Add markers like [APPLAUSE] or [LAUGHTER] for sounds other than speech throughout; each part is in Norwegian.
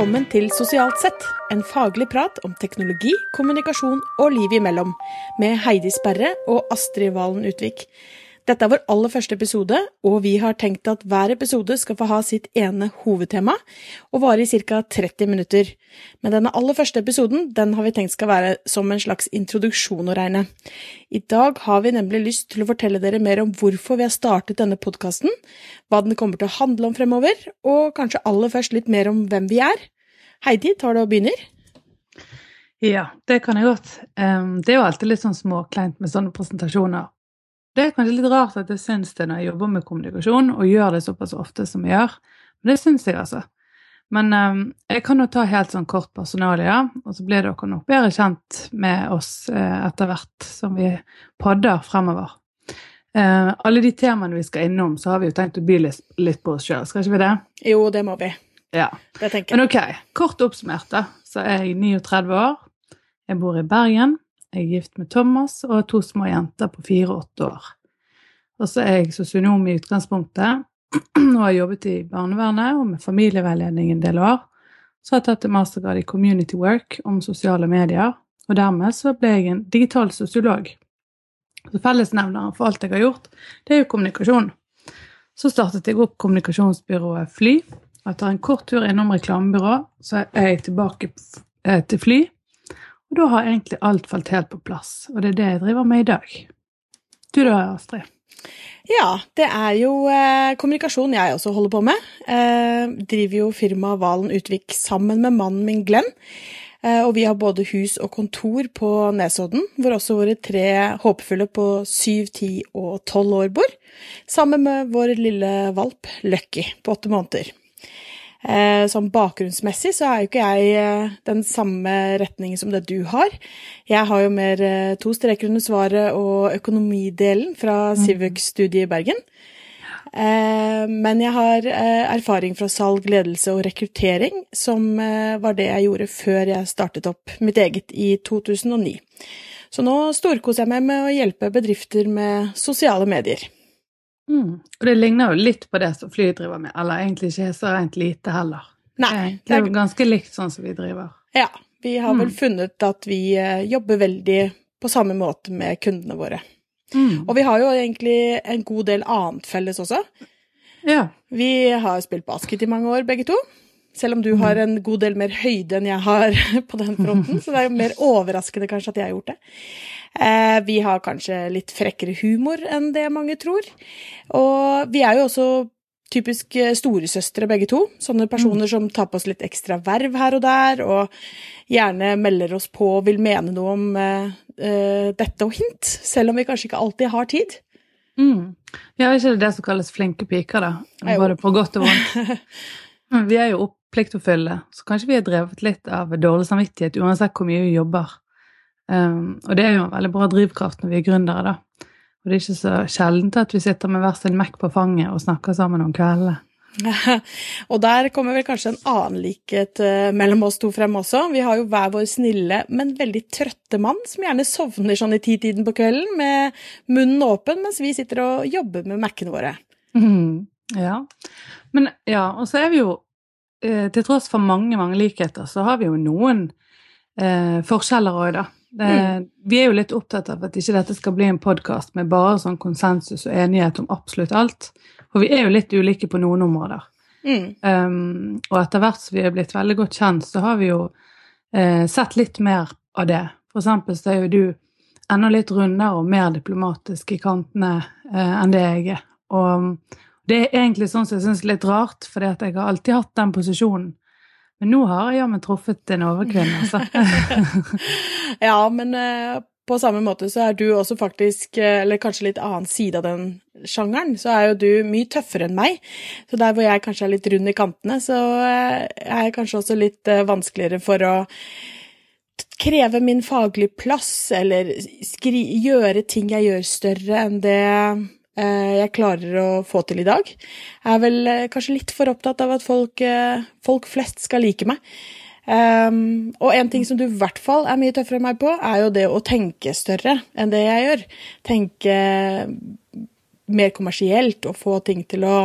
velkommen til Sosialt sett, en faglig prat om teknologi, kommunikasjon og livet imellom, med Heidi Sperre og Astrid Valen Utvik. Dette er vår aller første episode, og vi har tenkt at hver episode skal få ha sitt ene hovedtema, og vare i ca. 30 minutter. Men denne aller første episoden den har vi tenkt skal være som en slags introduksjon å regne. I dag har vi nemlig lyst til å fortelle dere mer om hvorfor vi har startet denne podkasten, hva den kommer til å handle om fremover, og kanskje aller først litt mer om hvem vi er. Heidi, tar du og begynner? Ja, det kan jeg godt. Det er jo alltid litt sånn småkleint med sånne presentasjoner. Det er kanskje litt rart at jeg syns det når jeg jobber med kommunikasjon, og gjør det såpass ofte som jeg gjør, men det syns jeg, altså. Men um, jeg kan jo ta helt sånn kort personalia, og så blir dere nok bedre kjent med oss uh, etter hvert som vi podder fremover. Uh, alle de temaene vi skal innom, så har vi jo tenkt å by litt, litt på oss sjøl, skal ikke vi det? Jo, det må vi. Ja. Det tenker jeg. Men ok, kort oppsummert, da, så er jeg 39 år. Jeg bor i Bergen. Jeg er gift med Thomas og har to små jenter på fire og åtte år. Og så er jeg sosionom i utgangspunktet og har jobbet i barnevernet og med familieveiledning en del år. Så har jeg tatt en mastergrad i Community Work om sosiale medier, og dermed så ble jeg en digital sosiolog. Så fellesnevneren for alt jeg har gjort, det er jo kommunikasjon. Så startet jeg opp kommunikasjonsbyrået Fly. Etter en kort tur innom reklamebyrå så er jeg tilbake eh, til Fly og da har egentlig alt falt helt på plass, og det er det jeg driver med i dag. Du da, Astrid? Ja, det er jo eh, kommunikasjon jeg også holder på med. Eh, driver jo firmaet Valen Utvik sammen med mannen min Glenn. Eh, og vi har både hus og kontor på Nesodden, hvor også våre tre håpefulle på syv, ti og tolv år bor. Sammen med vår lille valp Lucky på åtte måneder. Eh, sånn bakgrunnsmessig så er jo ikke jeg eh, den samme retningen som det du har. Jeg har jo mer eh, to streker under svaret og økonomidelen fra mm. Civux-studiet i Bergen. Eh, men jeg har erfaring fra salg, ledelse og rekruttering, som var det jeg gjorde før jeg startet opp mitt eget i 2009. Så nå storkoser jeg meg med å hjelpe bedrifter med sosiale medier. Mm. Og det ligner jo litt på det som flyet driver med, eller egentlig ikke så rent lite heller. Nei. Det er jo ganske likt sånn som vi driver. Ja. Vi har vel mm. funnet at vi eh, jobber veldig på samme måte med kundene våre. Mm. Og vi har jo egentlig en god del annet felles også. Ja. Vi har spilt basket i mange år, begge to. Selv om du har mm. en god del mer høyde enn jeg har [LAUGHS] på den fronten. Så det er jo mer [LAUGHS] overraskende kanskje at jeg har gjort det. Eh, vi har kanskje litt frekkere humor enn det mange tror. Og vi er jo også typisk eh, storesøstre begge to. Sånne personer mm. som tar på oss litt ekstra verv her og der, og gjerne melder oss på og vil mene noe om uh, dette og hint, selv om vi kanskje ikke alltid har tid. Mm. har er ikke det som kalles flinke piker, da? Både på godt og vondt. [LAUGHS] vi er jo pliktoppfyllende, så kanskje vi har drevet litt av dårlig samvittighet uansett hvor mye vi jobber. Um, og det er jo en veldig bra drivkraft når vi er gründere, da. Og det er ikke så sjeldent at vi sitter med hver sin Mac på fanget og snakker sammen om kveldene. [LAUGHS] og der kommer vel kanskje en annen likhet uh, mellom oss to frem også. Vi har jo hver vår snille, men veldig trøtte mann som gjerne sovner sånn i titiden på kvelden med munnen åpen mens vi sitter og jobber med Mac-ene våre. Mm, ja. Men ja, og så er vi jo, uh, til tross for mange, mange likheter, så har vi jo noen eh, forskjeller òg, da. Det, mm. Vi er jo litt opptatt av at ikke dette skal bli en podkast med bare sånn konsensus og enighet om absolutt alt. For vi er jo litt ulike på noen områder. Mm. Um, og etter hvert som vi er blitt veldig godt kjent, så har vi jo uh, sett litt mer av det. For eksempel så er jo du enda litt rundere og mer diplomatisk i kantene uh, enn det jeg er. Og det er egentlig sånn som jeg syns er litt rart, for jeg har alltid hatt den posisjonen. Men nå har jeg jammen truffet en overkvinne, altså. [LAUGHS] ja, men uh, på samme måte så er du også faktisk, uh, eller kanskje litt annen side av den sjangeren, så er jo du mye tøffere enn meg. Så der hvor jeg kanskje er litt rund i kantene, så uh, er jeg kanskje også litt vanskeligere for å kreve min faglige plass, eller gjøre ting jeg gjør større enn det Eh, jeg klarer å få til i dag. Jeg er vel eh, kanskje litt for opptatt av at folk, eh, folk flest skal like meg. Um, og en ting som du i hvert fall er mye tøffere enn meg på, er jo det å tenke større enn det jeg gjør. Tenke mer kommersielt og få ting til å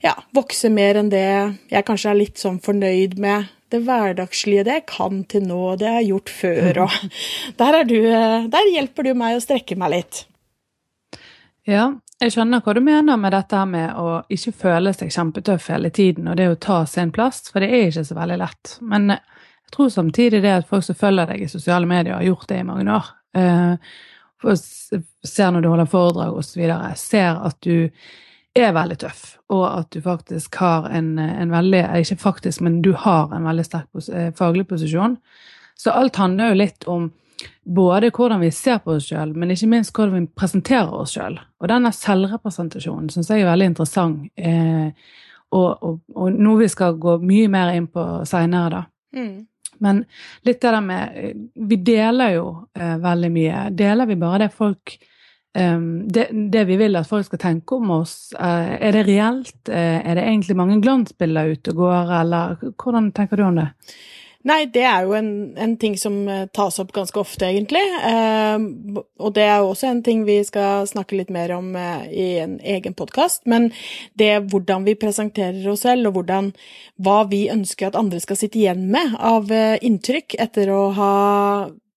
ja, vokse mer enn det jeg kanskje er litt sånn fornøyd med Det hverdagslige, det jeg kan til nå, det jeg har gjort før, og [LAUGHS] der, du, eh, der hjelper du meg å strekke meg litt. Ja, jeg skjønner hva du mener med dette med å ikke føle seg kjempetøff hele tiden, og det å ta sin plass, for det er ikke så veldig lett. Men jeg tror samtidig det at folk som følger deg i sosiale medier, har gjort det i mange år. Eh, ser når du holder foredrag osv., ser at du er veldig tøff, og at du faktisk har en, en veldig Ikke faktisk, men du har en veldig sterk eh, faglig posisjon. Så alt handler jo litt om både hvordan vi ser på oss sjøl, men ikke minst hvordan vi presenterer oss sjøl. Og denne selvrepresentasjonen syns jeg er veldig interessant, eh, og, og, og, noe vi skal gå mye mer inn på seinere, da. Mm. Men litt det der med eh, Vi deler jo eh, veldig mye. Deler vi bare det folk um, det, det, vi vil at folk skal tenke om oss, uh, er det reelt? Uh, er det egentlig mange glansbilder ute og går, eller hvordan tenker du om det? Nei, det er jo en, en, ting som eh, tas opp ganske ofte, egentlig. Eh, og det er jo også en ting vi skal snakke litt mer om eh, i en egen podkast. Men det hvordan vi presenterer oss selv, og hvordan, hva vi ønsker at andre skal sitte igjen med av eh, inntrykk etter å ha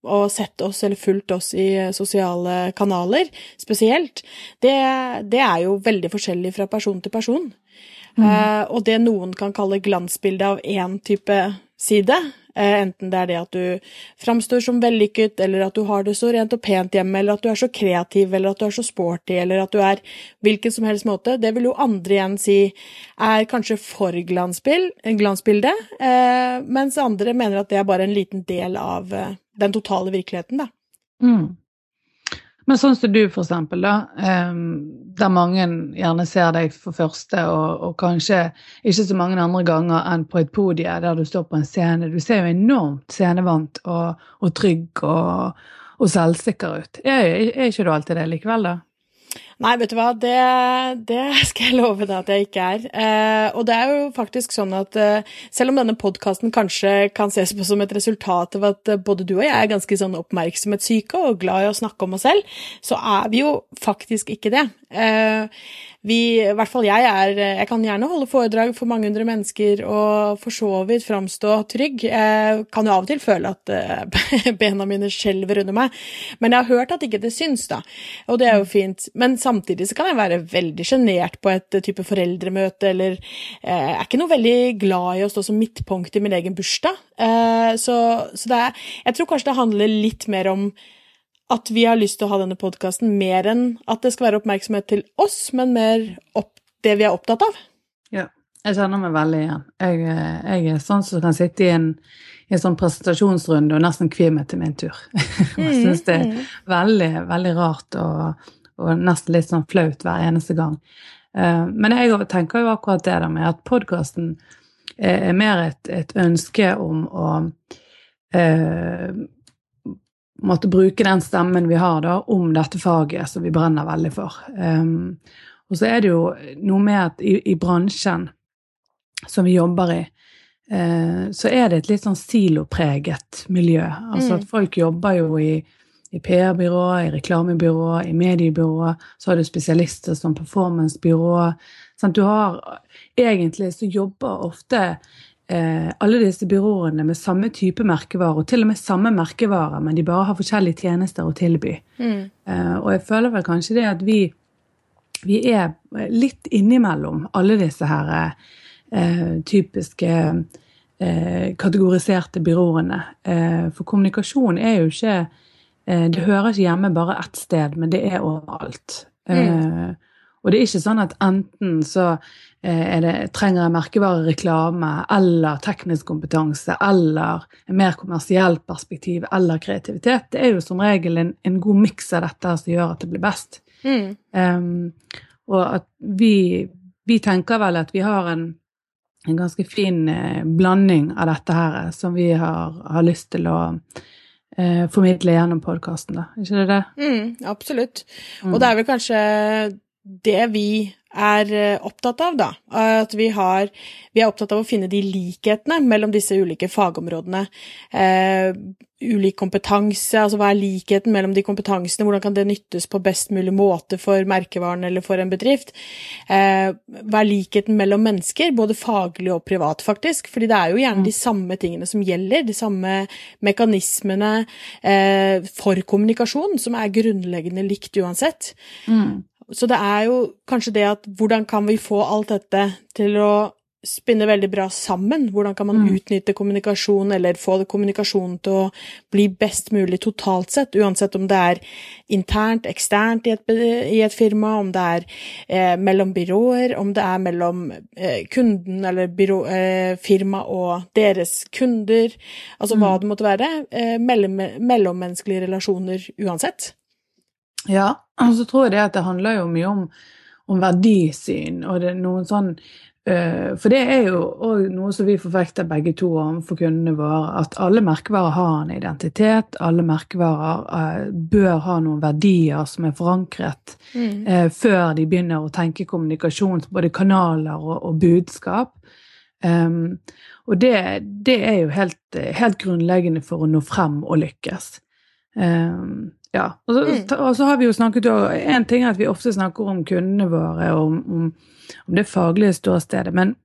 og sett oss eller fulgt oss i eh, sosiale kanaler spesielt, det, det er jo veldig forskjellig fra person til person. Mm. Uh, og det noen kan kalle glansbildet av én type side. Eh, enten det er det at du framstår som vellykket, eller at du har det så rent og pent hjemme, eller at du er så kreativ, eller at du er så sporty, eller at du er hvilken som helst måte. Det vil jo andre igjen si er kanskje for glansbilde, eh, mens andre mener at det er bare en liten del av eh, den totale virkeligheten, da. Mm. Men sånn som du, for eksempel, da, der mange gjerne ser deg for første, og, og, kanskje ikke så mange andre ganger enn på et podie der du står på en scene. Du ser jo enormt scenevant og, og trygg og, og selvsikker ut. Er, er, ikke du alltid det likevel, da? Nei, vet du hva, det, det, [LAUGHS] skal jeg love deg at jeg ikke er. Eh, og det er jo faktisk sånn at eh, selv om denne podkasten kanskje kan ses på som et resultat av at eh, både du og jeg er ganske sånn oppmerksomhetssyke og glad i å snakke om oss selv, så er vi jo faktisk ikke det. Eh, vi, i hvert fall jeg er Jeg kan gjerne holde foredrag for mange hundre mennesker og for så vidt framstå trygg. Jeg kan jo av og til føle at uh, [LAUGHS] bena mine skjelver under meg, men jeg har hørt at ikke det syns, da, og det er jo fint. Men samtidig så kan jeg være veldig sjenert på et type foreldremøte, eller eh, er ikke noe veldig glad i å stå som midtpunkt i min egen bursdag. Eh, så, så det er Jeg tror kanskje det handler litt mer om at vi har lyst til å ha denne podkasten mer enn at det skal være oppmerksomhet til oss, men mer opp det vi er opptatt av. Ja, jeg kjenner meg veldig igjen. Jeg, jeg er sånn som kan sitte i en, i en sånn presentasjonsrunde og nesten kvie meg til min tur. [LAUGHS] jeg syns det er mm, mm. veldig, veldig rart og, og, nesten litt sånn flaut hver eneste gang. Uh, men jeg tenker jo akkurat det der med at podkasten er, er mer et, et, ønske om å eh, måtte bruke den stemmen vi har da, om dette faget som vi brenner veldig for. Um, og så er det jo noe med at i, i bransjen som vi jobber i, eh, så er det et litt sånn silopreget miljø. Altså mm. at folk jobber jo i, i PR-byrå, i reklamebyrå, i mediebyrå. Så har du spesialister som performancebyrå. Du har Egentlig så jobber ofte eh, alle disse byråene med samme type merkevarer, og til og med samme merkevarer, men de bare har forskjellige tjenester å tilby. Mm. Eh, og jeg føler vel kanskje det at vi, vi er litt innimellom alle disse her eh, typiske eh, kategoriserte byråene. Eh, for kommunikasjon er jo ikke Det hører ikke hjemme bare ett sted, men det er overalt. Mm. Og det er ikke sånn at enten så Eh, det, trenger jeg merkevarereklame eller teknisk kompetanse eller mer kommersielt perspektiv eller kreativitet. Det er jo som regel en, en god miks av dette som gjør at det blir best. Mm. Um, og at vi, vi, tenker vel at vi har en, en ganske fin eh, blanding av dette her eh, som vi har, har lyst til å eh, formidle gjennom podkasten, da. Ikke det det? Mm, absolutt. Og det er vel kanskje det vi er eh, opptatt av, da. At vi, har, vi er opptatt av å finne de likhetene mellom disse ulike fagområdene. Eh, ulik kompetanse, altså hva er likheten mellom de kompetansene, hvordan kan det nyttes på best mulig måte for merkevaren eller for en bedrift? Eh, hva er likheten mellom mennesker, både faglig og privat, faktisk? Fordi det er jo gjerne de samme tingene som gjelder, de samme mekanismene eh, for kommunikasjon, som er grunnleggende likt uansett. Mm. Så det er jo kanskje det at hvordan kan vi få alt dette til å spinne veldig bra sammen? Hvordan kan man mm. utnytte kommunikasjon, eller få kommunikasjonen til å bli best mulig totalt sett, uansett om det er internt, eksternt i et, i et firma, om det er eh, mellom byråer, om det er mellom eh, kunden eller byrå, eh, firma og deres kunder, altså mm. hva det måtte være, eh, mellom, mellommenneskelige relasjoner uansett. Ja, og så tror jeg det at det handler jo mye om, om verdisyn, og det er noen sånn øh, For det er jo òg noe som vi forfekter begge to overfor kundene våre, at alle merkevarer har en identitet. Alle merkevarer øh, bør ha noen verdier som er forankret mm. øh, før de begynner å tenke kommunikasjon, både kanaler og, og budskap. Um, og det, det, er jo helt, helt, grunnleggende for å nå frem og lykkes. Um, ja, og så, mm. og så, har vi jo snakket En ting er at vi ofte snakker om kundene våre og om, om, om det faglige ståstedet, men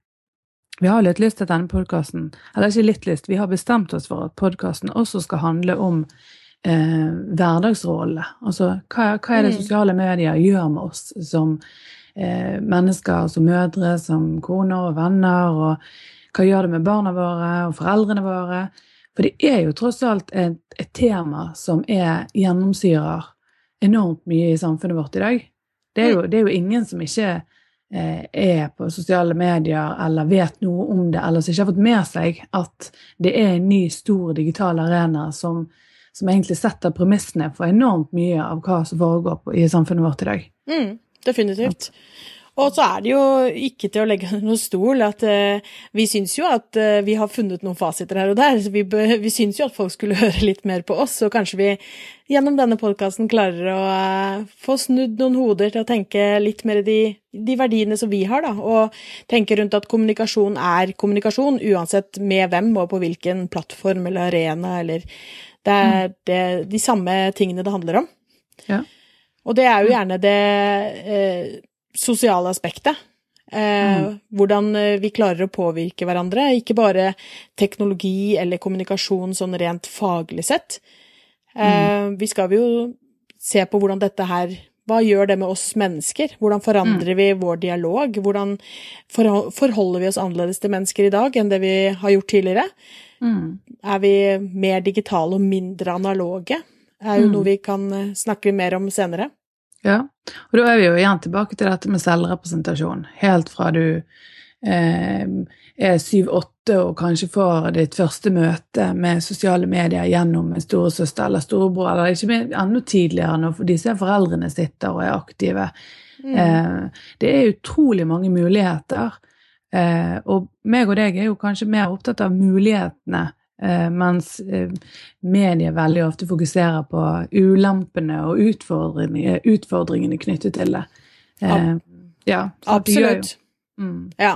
vi har litt lyst til at denne podkasten Eller ikke litt lyst, vi har bestemt oss for at podkasten også skal handle om eh, hverdagsrollene. Altså hva, hva, er det mm. sosiale medier gjør med oss som eh, mennesker, som mødre, som koner og venner, og hva gjør det med barna våre og foreldrene våre? For det er jo tross alt et, et tema som er gjennomsyrer enormt mye i samfunnet vårt i dag. Det er jo, det er jo ingen som ikke eh, er på sosiale medier eller vet noe om det, eller som ikke har fått med seg at det er en ny, stor digital arena som, som egentlig setter premissene for enormt mye av hva som foregår på, i samfunnet vårt i dag. Mm, definitivt. Ja. Og så er det jo ikke til å legge under [LAUGHS] noen stol at uh, vi syns jo at uh, vi har funnet noen fasiter her og der. Så vi, vi syns jo at folk skulle [LAUGHS] høre litt mer på oss, og kanskje vi gjennom denne podkasten klarer å uh, få snudd noen hoder til å tenke litt mer i de, de, verdiene som vi har, da. Og tenke rundt at kommunikasjon er kommunikasjon, uansett med hvem og på hvilken plattform eller arena eller Det er mm. det, de samme tingene det handler om. Ja. Og det er jo gjerne det sosiale aspektet. Eh, mm. Hvordan eh, vi klarer å påvirke hverandre, ikke bare teknologi eller kommunikasjon sånn rent faglig sett. Eh, mm. Vi skal jo se på hvordan dette her Hva gjør det med oss mennesker? Hvordan forandrer mm. vi vår dialog? Hvordan forholder vi oss annerledes til mennesker i dag enn det vi har gjort tidligere? Mm. Er vi mer digitale og mindre analoge? Det er jo mm. noe vi kan snakke mer om senere. Ja, og da er vi jo igjen tilbake til dette med selvrepresentasjon. Helt fra du eh, er syv-åtte og kanskje får ditt første møte med sosiale medier gjennom en storesøster eller storebror, eller ikke med, enda tidligere når disse foreldrene sitter og er aktive. Mm. Eh, det er utrolig mange muligheter. Eh, og meg og deg er jo kanskje mer opptatt av mulighetene mens eh, medier veldig ofte fokuserer på ulempene og utfordringene, utfordringene knyttet til det. Eh, ja, Absolutt. Mm. Ja,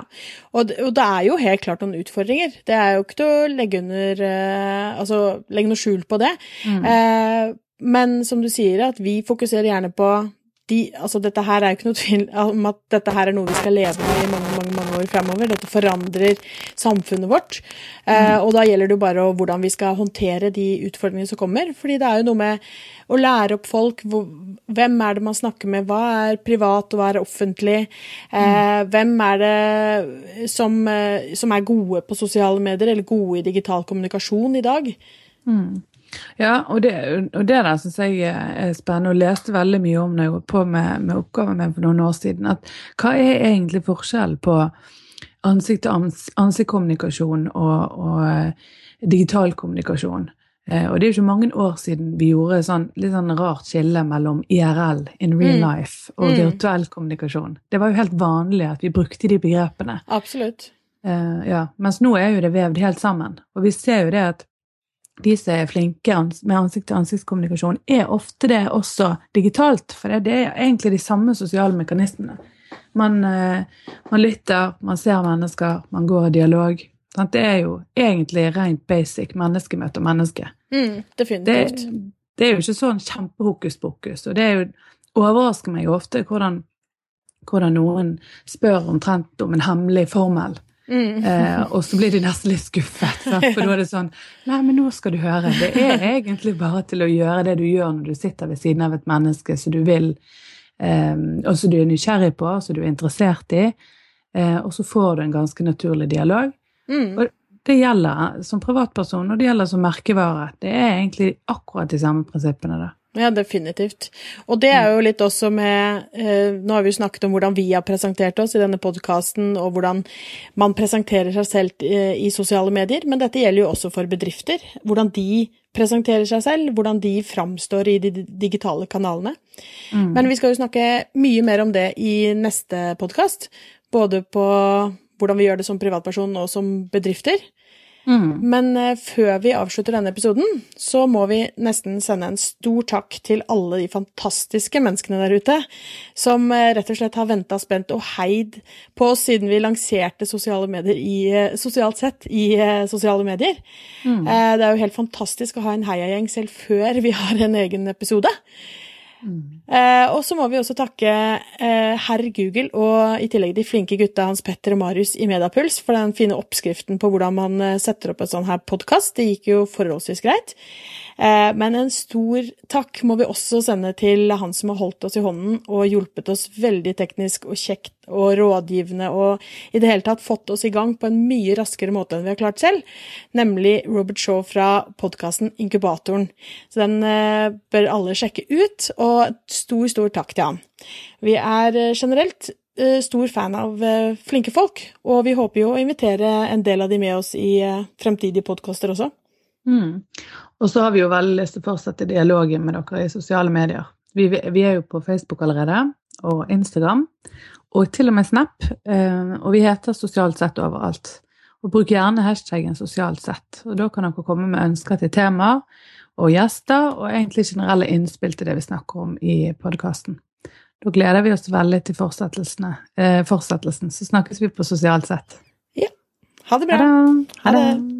og det, og det, er jo helt klart noen utfordringer. Det er jo ikke til å legge under Altså legge noe skjul på det. Mm. Eh, men som du sier, at vi fokuserer gjerne på de, altså dette her er jo ikke noe tvil om at dette her er noe vi skal leve med i mange mange, mange år fremover. Dette forandrer samfunnet vårt. Mm. Eh, og da gjelder det jo bare hvordan vi skal håndtere de utfordringene som kommer. fordi det er jo noe med å lære opp folk hvem er det man snakker med, hva er privat og hva er offentlig. Eh. Hvem er det som, eh, som, er gode på sosiale medier, eller gode i digital kommunikasjon i dag. Mm. Ja, og det, og det der syns jeg er spennende, og leste veldig mye om når jeg var på med, med oppgaven min for noen år siden. at Hva er egentlig forskjellen på ansikt-til-ansikt-kommunikasjon og, og, eh, digital kommunikasjon? Eh, og det er jo ikke mange år siden vi gjorde sånn, litt sånn rart skille mellom IRL, in real mm. life, og mm. virtuell kommunikasjon. Det var jo helt vanlig at vi brukte de begrepene. Absolutt. Uh, ja, Mens nå er jo det vevd helt sammen. Og vi ser jo det at de som er flinke med ansikt-til-ansiktskommunikasjon, er ofte det også digitalt. For det er egentlig de samme sosiale mekanismene. Man, eh, man lytter, man ser mennesker, man går i dialog. Det er jo egentlig rent basic menneske møter menneske. Mm, definitivt. Det, det, er jo ikke sånn kjempehokus pokus. Og det jo, overrasker meg ofte hvordan, hvordan noen spør omtrent om en hemmelig formel. Mm. Eh, og så blir de nesten litt skuffet. Sant? For da er det sånn Nei, men nå skal du høre. Det er egentlig bare til å gjøre det du gjør når du sitter ved siden av et menneske som du vil, eh, og som du er nysgjerrig på, som du er interessert i. Eh, og så får du en ganske naturlig dialog. Mm. Og det gjelder som privatperson, og det gjelder som merkevare. Det er egentlig akkurat de samme prinsippene, da. Ja, definitivt. Og det er jo litt også med eh, Nå har vi jo snakket om hvordan vi har presentert oss i denne podkasten, og hvordan man presenterer seg selv eh, i sosiale medier, men dette gjelder jo også for bedrifter. Hvordan de presenterer seg selv, hvordan de framstår i de digitale kanalene. Mm. Men vi skal jo snakke mye mer om det i neste podkast, både på hvordan vi gjør det som privatperson og som bedrifter. Mm. Men uh, før vi avslutter denne episoden, så må vi nesten sende en stor takk til alle de fantastiske menneskene der ute som uh, rett og slett har venta spent og heid på oss siden vi lanserte sosiale medier i, uh, sosialt sett i sosiale medier. Mm. det er jo helt fantastisk å ha en heiagjeng selv før vi har en egen episode. Eh, og så må vi også takke eh, herr Google og i tillegg de flinke gutta Hans Petter og Marius i Mediapuls for den fine oppskriften på hvordan man eh, setter opp en sånn her podkast. Det gikk jo forholdsvis greit. Eh, men en stor takk må vi også sende til han som har holdt oss i hånden og hjulpet oss veldig teknisk og kjekt og rådgivende og i det hele tatt fått oss i gang på en mye raskere måte enn vi har klart selv, nemlig Robert Shaw fra podkasten Inkubatoren. Så den eh, bør alle sjekke ut, og stor, stor takk til han. Vi er eh, generelt stor fan av flinke folk, og vi håper jo å invitere en del av de med oss i fremtidige podkaster også. Mm. Og så har vi jo veldig lyst til å fortsette dialogen med dere i sosiale medier. Vi, vi, er jo på Facebook allerede, og Instagram, og til og med Snap. Eh, og vi heter Sosialt sett overalt. Og bruk gjerne hashtaggen sosialt sett. Og da kan dere komme med ønsker til temaer og gjester, og egentlig generelle innspill til det vi snakker om i podkasten. Da gleder vi oss veldig til eh, fortsettelsen. Så snakkes vi på sosialt sett. Ja. Ha det bra. Ha det. Ha det.